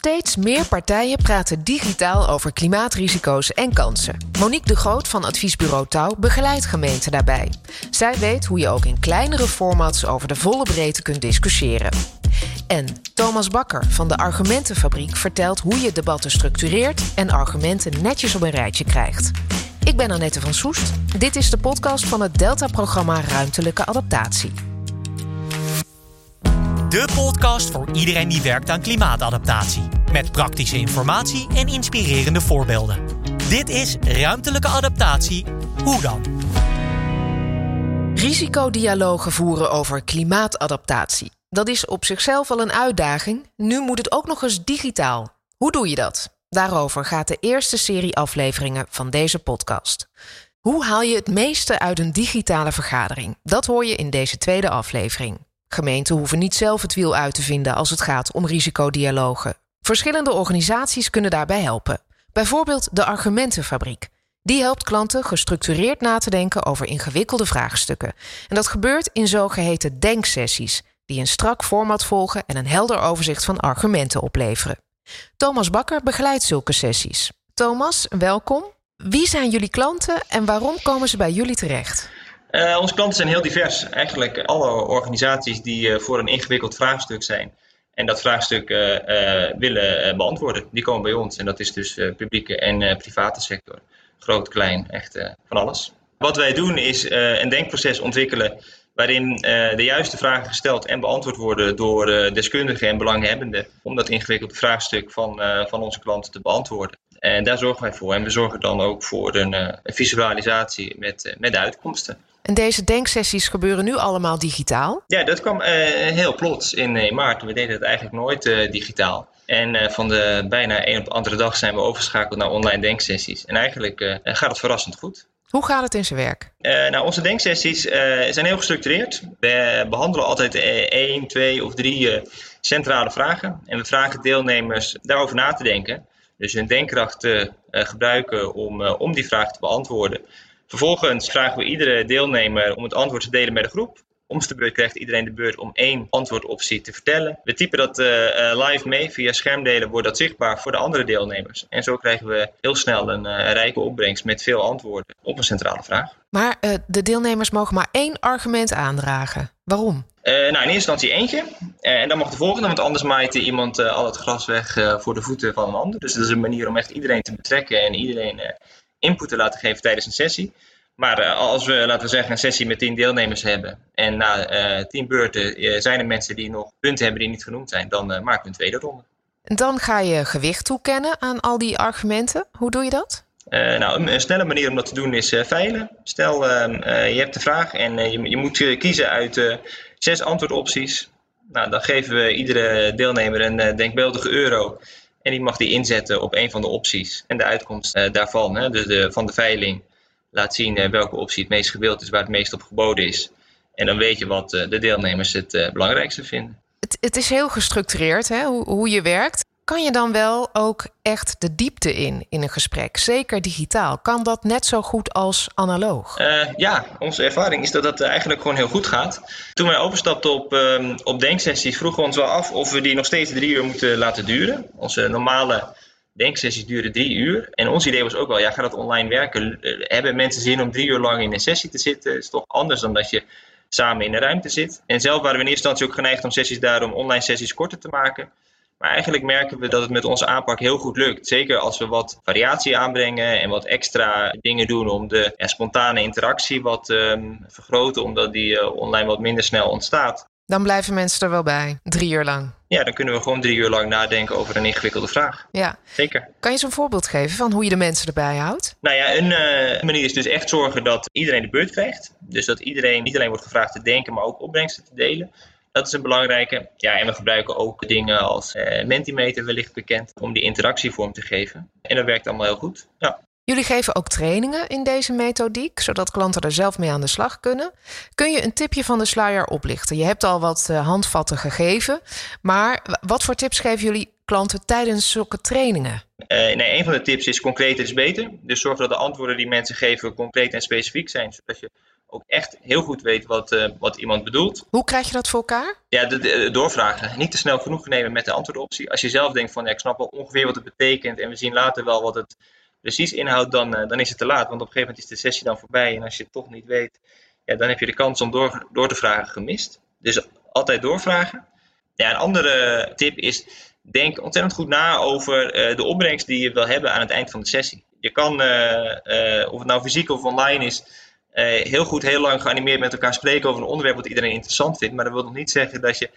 Steeds meer partijen praten digitaal over klimaatrisico's en kansen. Monique de Groot van adviesbureau Touw begeleidt gemeenten daarbij. Zij weet hoe je ook in kleinere formats over de volle breedte kunt discussiëren. En Thomas Bakker van de Argumentenfabriek vertelt hoe je debatten structureert en argumenten netjes op een rijtje krijgt. Ik ben Annette van Soest. Dit is de podcast van het Delta-programma Ruimtelijke Adaptatie. De podcast voor iedereen die werkt aan klimaatadaptatie. Met praktische informatie en inspirerende voorbeelden. Dit is Ruimtelijke Adaptatie. Hoe dan? Risicodialogen voeren over klimaatadaptatie. Dat is op zichzelf al een uitdaging. Nu moet het ook nog eens digitaal. Hoe doe je dat? Daarover gaat de eerste serie afleveringen van deze podcast. Hoe haal je het meeste uit een digitale vergadering? Dat hoor je in deze tweede aflevering. Gemeenten hoeven niet zelf het wiel uit te vinden als het gaat om risicodialogen. Verschillende organisaties kunnen daarbij helpen. Bijvoorbeeld de Argumentenfabriek. Die helpt klanten gestructureerd na te denken over ingewikkelde vraagstukken. En dat gebeurt in zogeheten denksessies, die een strak format volgen en een helder overzicht van argumenten opleveren. Thomas Bakker begeleidt zulke sessies. Thomas, welkom. Wie zijn jullie klanten en waarom komen ze bij jullie terecht? Uh, onze klanten zijn heel divers. Eigenlijk alle organisaties die uh, voor een ingewikkeld vraagstuk zijn en dat vraagstuk uh, willen beantwoorden, die komen bij ons. En dat is dus publieke en private sector. Groot, klein, echt van alles. Wat wij doen is een denkproces ontwikkelen waarin de juiste vragen gesteld en beantwoord worden door deskundigen en belanghebbenden om dat ingewikkelde vraagstuk van, van onze klanten te beantwoorden. En daar zorgen wij voor. En we zorgen dan ook voor een, een visualisatie met, met de uitkomsten. En deze denksessies gebeuren nu allemaal digitaal? Ja, dat kwam uh, heel plots in uh, maart. We deden het eigenlijk nooit uh, digitaal. En van de bijna een op de andere dag zijn we overgeschakeld naar online denksessies. En eigenlijk gaat het verrassend goed. Hoe gaat het in zijn werk? nou, onze denksessies zijn heel gestructureerd. We behandelen altijd één, twee of drie centrale vragen. En we vragen deelnemers daarover na te denken. Dus hun denkkracht te gebruiken om, om die vraag te beantwoorden. Vervolgens vragen we iedere deelnemer om het antwoord te delen met de groep. Om de beurt krijgt iedereen de beurt om één antwoordoptie te vertellen. We typen dat uh, live mee. Via schermdelen wordt dat zichtbaar voor de andere deelnemers. En zo krijgen we heel snel een, uh, rijke opbrengst met veel antwoorden op een centrale vraag. Maar uh, de deelnemers mogen maar één argument aandragen. Waarom? nou, in eerste instantie eentje. en dan mag de volgende, want anders maait iemand al het gras weg voor de voeten van een ander. Dus dat is een manier om echt iedereen te betrekken en iedereen input te laten geven tijdens een sessie. Maar uh, als we, laten we zeggen, een sessie met tien deelnemers hebben en na uh, tien beurten uh, zijn er mensen die nog punten hebben die niet genoemd zijn, dan maken we een tweede ronde. En dan ga je gewicht toekennen aan al die argumenten. Hoe doe je dat? nou, een, snelle manier om dat te doen is veilen. Stel, ehm, je hebt de vraag en je, je, moet kiezen uit zes antwoordopties. Nou, dan geven we iedere deelnemer een denkbeeldige euro. En die mag die inzetten op een van de opties. En de uitkomst uh, daarvan, hè, dus de, van de veiling, laat zien uh, welke optie het meest gewild is, waar het meest op geboden is. En dan weet je wat uh, de deelnemers het belangrijkste vinden. Het, het, is heel gestructureerd hè, hoe, hoe je werkt. Kan je dan wel ook echt de diepte in in een gesprek? Zeker digitaal. Kan dat net zo goed als analoog? Uh, ja, onze ervaring is dat dat eigenlijk gewoon heel goed gaat. Toen wij overstapten op, uh, op denksessies vroegen we ons wel af of we die nog steeds drie uur moeten laten duren. Onze normale denksessies duren drie uur. En ons idee was ook wel, ja, gaat dat online werken? Hebben mensen zin om drie uur lang in een sessie te zitten? Dat is toch anders dan dat je samen in een ruimte zit. En zelf waren we in eerste instantie ook geneigd om sessies daarom online sessies korter te maken. Maar eigenlijk merken we dat het met onze aanpak heel goed lukt. Zeker als we wat variatie aanbrengen en wat extra dingen doen om de ja, spontane interactie wat um, vergroten, omdat die uh, online wat minder snel ontstaat. Dan blijven mensen er wel bij, drie uur lang. Ja, dan kunnen we gewoon drie uur lang nadenken over een ingewikkelde vraag. Ja. Zeker. Kan je zo'n voorbeeld geven van hoe je de mensen erbij houdt? Nou ja, een uh, manier is dus echt zorgen dat iedereen de beurt krijgt. Dus dat iedereen niet alleen wordt gevraagd te denken, maar ook opbrengsten te delen. Dat is een belangrijke. Ja, en we gebruiken ook dingen als uh, Mentimeter, wellicht bekend, om die interactie vorm te geven. En dat werkt allemaal heel goed. Ja. Jullie geven ook trainingen in deze methodiek, zodat klanten er zelf mee aan de slag kunnen. Kun je een tipje van de sluier oplichten? Je hebt al wat uh, handvatten gegeven, maar wat voor tips geven jullie klanten tijdens zulke trainingen? Uh, nee, een van de tips is concreter is beter. Dus zorg dat de antwoorden die mensen geven concreet en specifiek zijn, zodat je ook echt heel goed weet wat, uh, wat iemand bedoelt. Hoe krijg je dat voor elkaar? Ja, de, de, doorvragen. Niet te snel genoeg nemen met de antwoordoptie. Als je zelf denkt van ja, ik snap wel ongeveer wat het betekent en we zien later wel wat het precies inhoudt, dan, uh, dan is het te laat. Want op een gegeven moment is de sessie dan voorbij en als je het toch niet weet, ja, dan heb je de kans om door, door te vragen gemist. Dus altijd doorvragen. Ja, een andere tip is, denk ontzettend goed na over uh, de opbrengst die je wil hebben aan het eind van de sessie. Je kan, of het nou fysiek of online is, uh, heel goed heel lang geanimeerd met elkaar spreken over een onderwerp wat iedereen interessant vindt. Maar dat wil nog niet zeggen dat je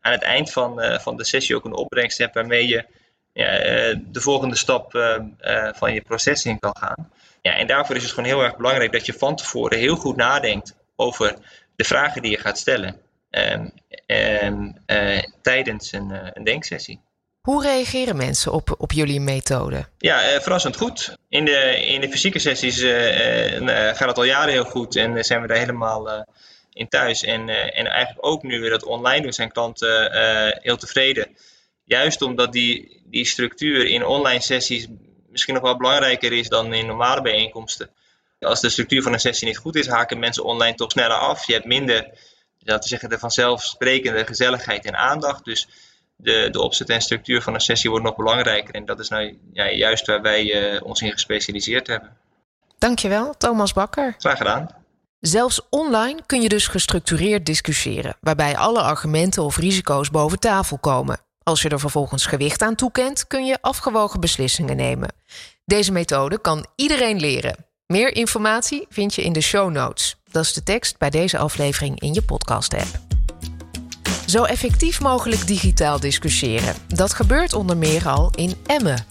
aan het eind van, uh, van de sessie ook een opbrengst hebt waarmee je ja, uh, de volgende stap van je proces in kan gaan. Ja, en daarvoor is het gewoon heel erg belangrijk dat je van tevoren heel goed nadenkt over de vragen die je gaat stellen um, um, tijdens een, een denksessie. Hoe reageren mensen op, op jullie methode? Ja, eh, verrassend goed. In de, in de fysieke sessies uh, uh, gaat het al jaren heel goed en zijn we daar helemaal in thuis. En, en eigenlijk ook nu we dat online doen, zijn klanten heel tevreden. Juist omdat die, die structuur in online sessies misschien nog wel belangrijker is dan in normale bijeenkomsten. Als de structuur van een sessie niet goed is, haken mensen online toch sneller af. Je hebt minder, we zeggen, de vanzelfsprekende gezelligheid en aandacht. Dus de, de opzet en structuur van een sessie wordt nog belangrijker. En dat is nou ja, juist waar wij uh, ons in gespecialiseerd hebben. Dankjewel, Thomas Bakker. Graag gedaan. Zelfs online kun je dus gestructureerd discussiëren, waarbij alle argumenten of risico's boven tafel komen. Als je er vervolgens gewicht aan toekent, kun je afgewogen beslissingen nemen. Deze methode kan iedereen leren. Meer informatie vind je in de show notes. Dat is de tekst bij deze aflevering in je podcast-app. Zo effectief mogelijk digitaal discussiëren. Dat gebeurt onder meer al in Emmen.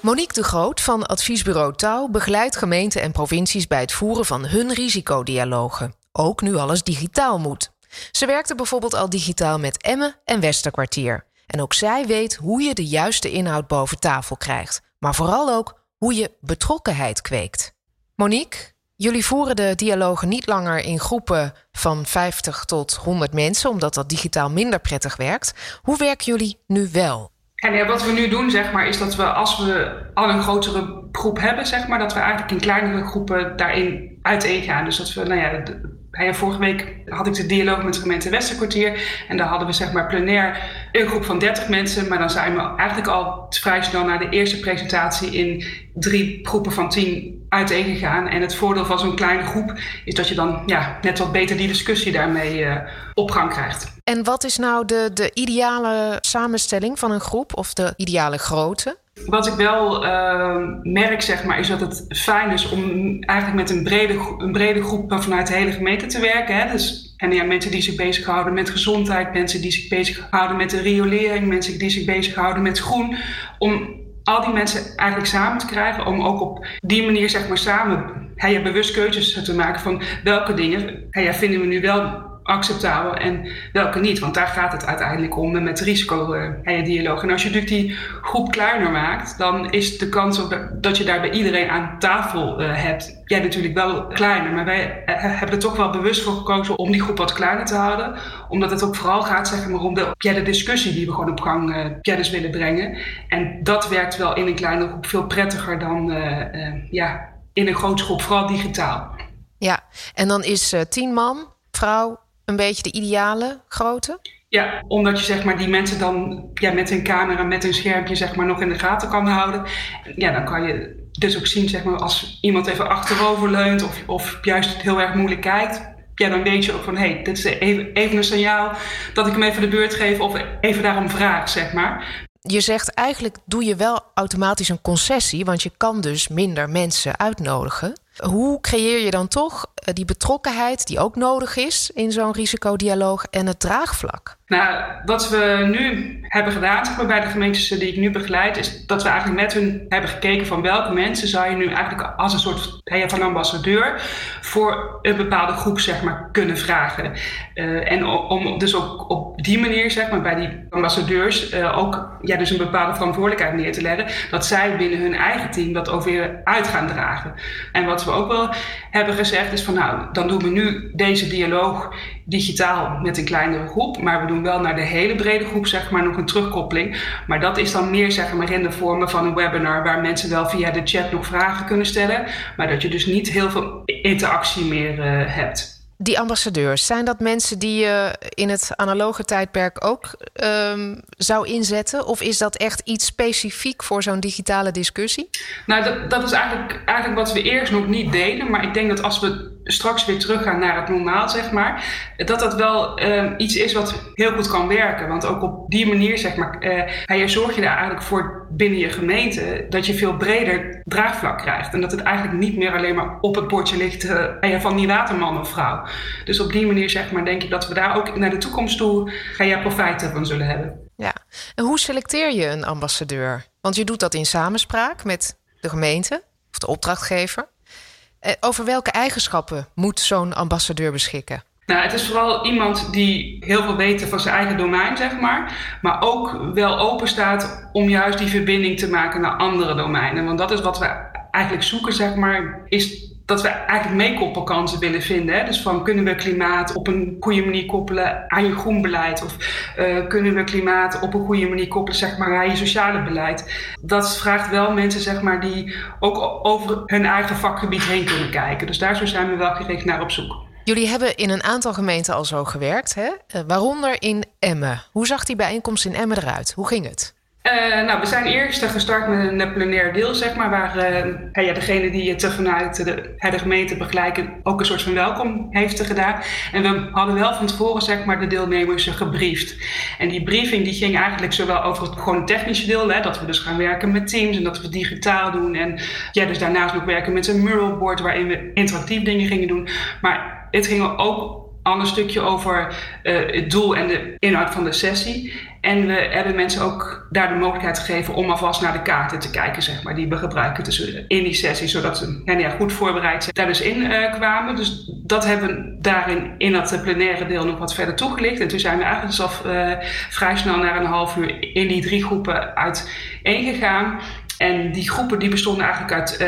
Monique de Groot van adviesbureau Touw begeleidt gemeenten en provincies bij het voeren van hun risicodialogen. Ook nu alles digitaal moet. Ze werkte bijvoorbeeld al digitaal met Emmen en Westerkwartier. En ook zij weet hoe je de juiste inhoud boven tafel krijgt. Maar vooral ook hoe je betrokkenheid kweekt. Monique, Jullie voeren de dialogen niet langer in groepen van 50 tot 100 mensen, omdat dat digitaal minder prettig werkt. Hoe werken jullie nu wel? En ja, wat we nu doen, zeg maar, is dat we als we al een grotere groep hebben, zeg maar, dat we eigenlijk in kleinere groepen daarin uiteengaan. Dus dat we, nou ja, vorige week had ik de dialoog met de gemeente Westerkwartier. En daar hadden we zeg maar plenair een groep van 30 mensen. Maar dan zijn we eigenlijk al vrij snel naar de eerste presentatie in drie groepen van 10 uiteengegaan. En het voordeel van zo'n kleine groep is dat je dan ja, net wat beter die discussie daarmee uh, op gang krijgt. En wat is nou de, de ideale samenstelling van een groep of de ideale grootte? Wat ik wel uh, merk, zeg maar, is dat het fijn is om eigenlijk met een brede, een brede groep vanuit de hele gemeente te werken. Hè? Dus, en ja, mensen die zich bezighouden met gezondheid, mensen die zich bezighouden met de riolering, mensen die zich bezighouden met groen. Om al die mensen eigenlijk samen te krijgen. Om ook op die manier zeg maar samen hey, bewust keuzes te maken van welke dingen hey, vinden we nu wel acceptabel en welke niet. Want daar gaat het uiteindelijk om met risico-dialoog. En als je natuurlijk die groep kleiner maakt, dan is de kans op dat je daar bij iedereen aan tafel uh, hebt, jij natuurlijk wel kleiner. Maar wij uh, hebben er toch wel bewust voor gekozen om die groep wat kleiner te houden. Omdat het ook vooral gaat zeg maar, om de, ja, de discussie die we gewoon op gang dus willen brengen. En dat werkt wel in een kleine groep veel prettiger dan ja, in een grote groep, vooral digitaal. Ja, en dan is tien man, vrouw, een beetje de ideale grootte? Ja, omdat je zeg maar, die mensen dan ja, met hun camera, met hun schermpje zeg maar, nog in de gaten kan houden. Ja, dan kan je dus ook zien zeg maar, als iemand even achterover leunt of, of juist heel erg moeilijk kijkt. Ja, dan weet je ook van, hé, hey, dit is even, even een signaal dat ik hem even de beurt geef of even daarom vraag, zeg maar. Je zegt eigenlijk doe je wel automatisch een concessie, want je kan dus minder mensen uitnodigen. Hoe creëer je dan toch die betrokkenheid die ook nodig is in zo'n risicodialoog en het draagvlak? Nou, wat we nu hebben gedaan bij de gemeentes die ik nu begeleid, is dat we eigenlijk met hun hebben gekeken van welke mensen zou je nu eigenlijk als een soort van ambassadeur voor een bepaalde groep zeg maar, kunnen vragen. Uh, en om dus ook op die manier, zeg maar, bij die ambassadeurs uh, ook ja, dus een bepaalde verantwoordelijkheid neer te leggen. Dat zij binnen hun eigen team dat ook weer uit gaan dragen. En wat we ook wel hebben gezegd is van nou, dan doen we nu deze dialoog digitaal met een kleinere groep. Maar we doen wel naar de hele brede groep, zeg maar, nog een terugkoppeling. Maar dat is dan meer, zeg maar, in de vormen van een webinar waar mensen wel via de chat nog vragen kunnen stellen. Maar dat je dus niet heel veel interactie meer uh, hebt. Die ambassadeurs, zijn dat mensen die je in het analoge tijdperk ook um, zou inzetten? Of is dat echt iets specifiek voor zo'n digitale discussie? Nou, dat, dat is eigenlijk, eigenlijk wat we eerst nog niet deden. Maar ik denk dat als we straks weer teruggaan naar het normaal, zeg maar, dat dat wel um, iets is wat heel goed kan werken. Want ook op die manier, zeg maar, uh, zorg je er eigenlijk voor binnen je gemeente dat je veel breder draagvlak krijgt. En dat het eigenlijk niet meer alleen maar op het bordje ligt uh, van die waterman of vrouw. Dus op die manier, zeg maar, denk ik dat we daar ook naar de toekomst toe ga profijten van zullen hebben. Ja, en hoe selecteer je een ambassadeur? Want je doet dat in samenspraak met de gemeente of de opdrachtgever. Eh, over welke eigenschappen moet zo'n ambassadeur beschikken? Nou, het is vooral iemand die heel veel weet van zijn eigen domein, zeg maar. Maar ook wel open staat om juist die verbinding te maken naar andere domeinen. Want dat is wat we eigenlijk zoeken, zeg maar, is dat we eigenlijk meekoppelkansen willen vinden. Hè? Dus van kunnen we klimaat op een goede manier koppelen aan je groen beleid? Of uh, kunnen we klimaat op een goede manier koppelen zeg maar, aan je sociale beleid? Dat vraagt wel mensen zeg maar, die ook over hun eigen vakgebied heen kunnen kijken. Dus daar zijn we wel gericht naar op zoek. Jullie hebben in een aantal gemeenten al zo gewerkt, hè? Eh, waaronder in Emmen. Hoe zag die bijeenkomst in Emmen eruit? Hoe ging het? Uh, nou, we zijn eerst gestart met een plenair deel, zeg maar, waar uh, ja, degene die het vanuit de, gemeente begeleiden ook een soort van welkom heeft gedaan. En we hadden wel van tevoren, zeg maar, de deelnemers gebriefd. En die briefing die ging eigenlijk zowel over het gewoon technische deel, hè, dat we dus gaan werken met teams en dat we digitaal doen. En ja, dus daarnaast nog werken met een muralboard waarin we interactief dingen gingen doen. Maar het ging ook al een stukje over het doel en de inhoud van de sessie. En we hebben mensen ook daar de mogelijkheid gegeven om alvast naar de kaarten te kijken, zeg maar, die we gebruiken in die sessie, zodat ze ja, ja, goed voorbereid daar dus in uh, kwamen. Dus dat hebben we daarin in dat plenaire deel nog wat verder toegelicht. En toen zijn we eigenlijk dus uh, vrij snel naar een half uur in die drie groepen uiteen gegaan. En die groepen die bestonden eigenlijk uit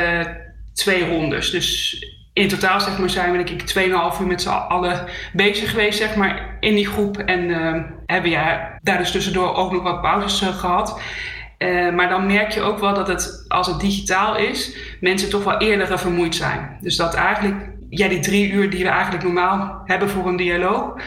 twee rondes. Dus in totaal zeg maar, zijn we denk ik 2,5 uur met z'n allen bezig geweest zeg maar, in die groep. En uh, hebben ja, daar dus tussendoor ook nog wat pauzes uh, gehad. Uh, maar dan merk je ook wel dat het, als het digitaal is, mensen toch wel eerder vermoeid zijn. Dus dat eigenlijk ja, die drie uur die we eigenlijk normaal hebben voor een dialoog,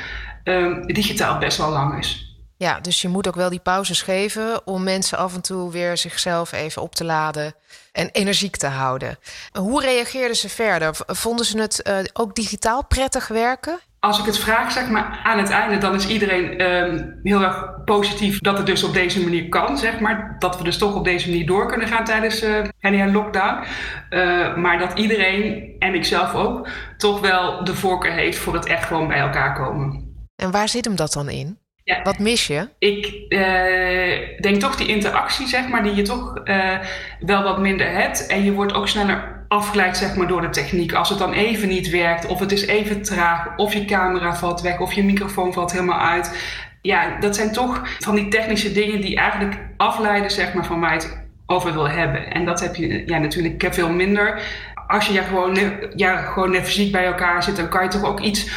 digitaal best wel lang is. Ja, dus je moet ook wel die pauzes geven om mensen af en toe weer zichzelf even op te laden en energiek te houden. Hoe reageerden ze verder? Vonden ze het uh, ook digitaal prettig werken? Als ik het vraag, zeg maar, aan het einde, dan is iedereen um, heel erg positief dat het dus op deze manier kan, zeg maar. Dat we dus toch op deze manier door kunnen gaan tijdens uh, de lockdown. Uh, maar dat iedereen, en ik zelf ook, toch wel de voorkeur heeft voor het echt gewoon bij elkaar komen. En waar zit hem dat dan in? Ja. Wat mis je? Ik uh, denk toch die interactie, zeg maar, die je toch uh, wel wat minder hebt. En je wordt ook sneller afgeleid, zeg maar, door de techniek. Als het dan even niet werkt, of het is even traag, of je camera valt weg, of je microfoon valt helemaal uit. Ja, dat zijn toch van die technische dingen die eigenlijk afleiden, zeg maar, van waar je het over wil hebben. En dat heb je ja, natuurlijk veel minder als je ja, gewoon, ja, gewoon net fysiek bij elkaar zit, dan kan je toch ook iets,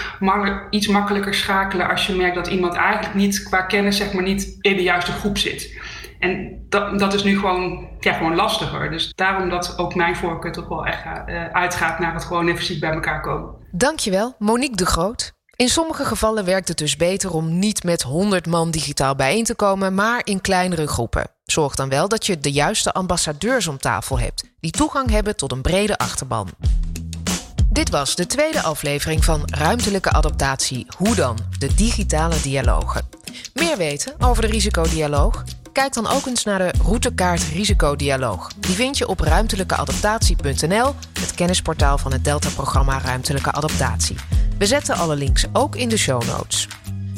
iets makkelijker schakelen als je merkt dat iemand eigenlijk niet qua kennis zeg maar, niet in de juiste groep zit. En dat, dat is nu gewoon, ja, gewoon lastiger. Dus daarom dat ook mijn voorkeur toch wel echt uh, uitgaat naar het gewoon fysiek bij elkaar komen. Dankjewel, Monique de Groot. In sommige gevallen werkt het dus beter om niet met 100 man digitaal bijeen te komen, maar in kleinere groepen. Zorg dan wel dat je de juiste ambassadeurs om tafel hebt, die toegang hebben tot een brede achterban. Dit was de tweede aflevering van Ruimtelijke Adaptatie Hoe dan? De digitale dialogen. Meer weten over de risicodialoog? Kijk dan ook eens naar de routekaart Risicodialoog. Die vind je op ruimtelijkeadaptatie.nl, het kennisportaal van het Delta-programma Ruimtelijke Adaptatie. We zetten alle links ook in de show notes.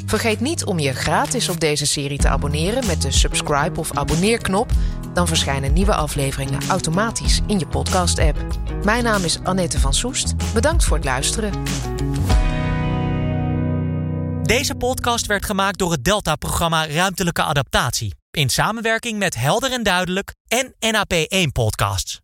Vergeet niet om je gratis op deze serie te abonneren met de subscribe of abonneerknop. Dan verschijnen nieuwe afleveringen automatisch in je podcast-app. Mijn naam is Annette van Soest. Bedankt voor het luisteren. Deze podcast werd gemaakt door het Delta-programma Ruimtelijke Adaptatie. In samenwerking met Helder en Duidelijk en NAP1 Podcasts.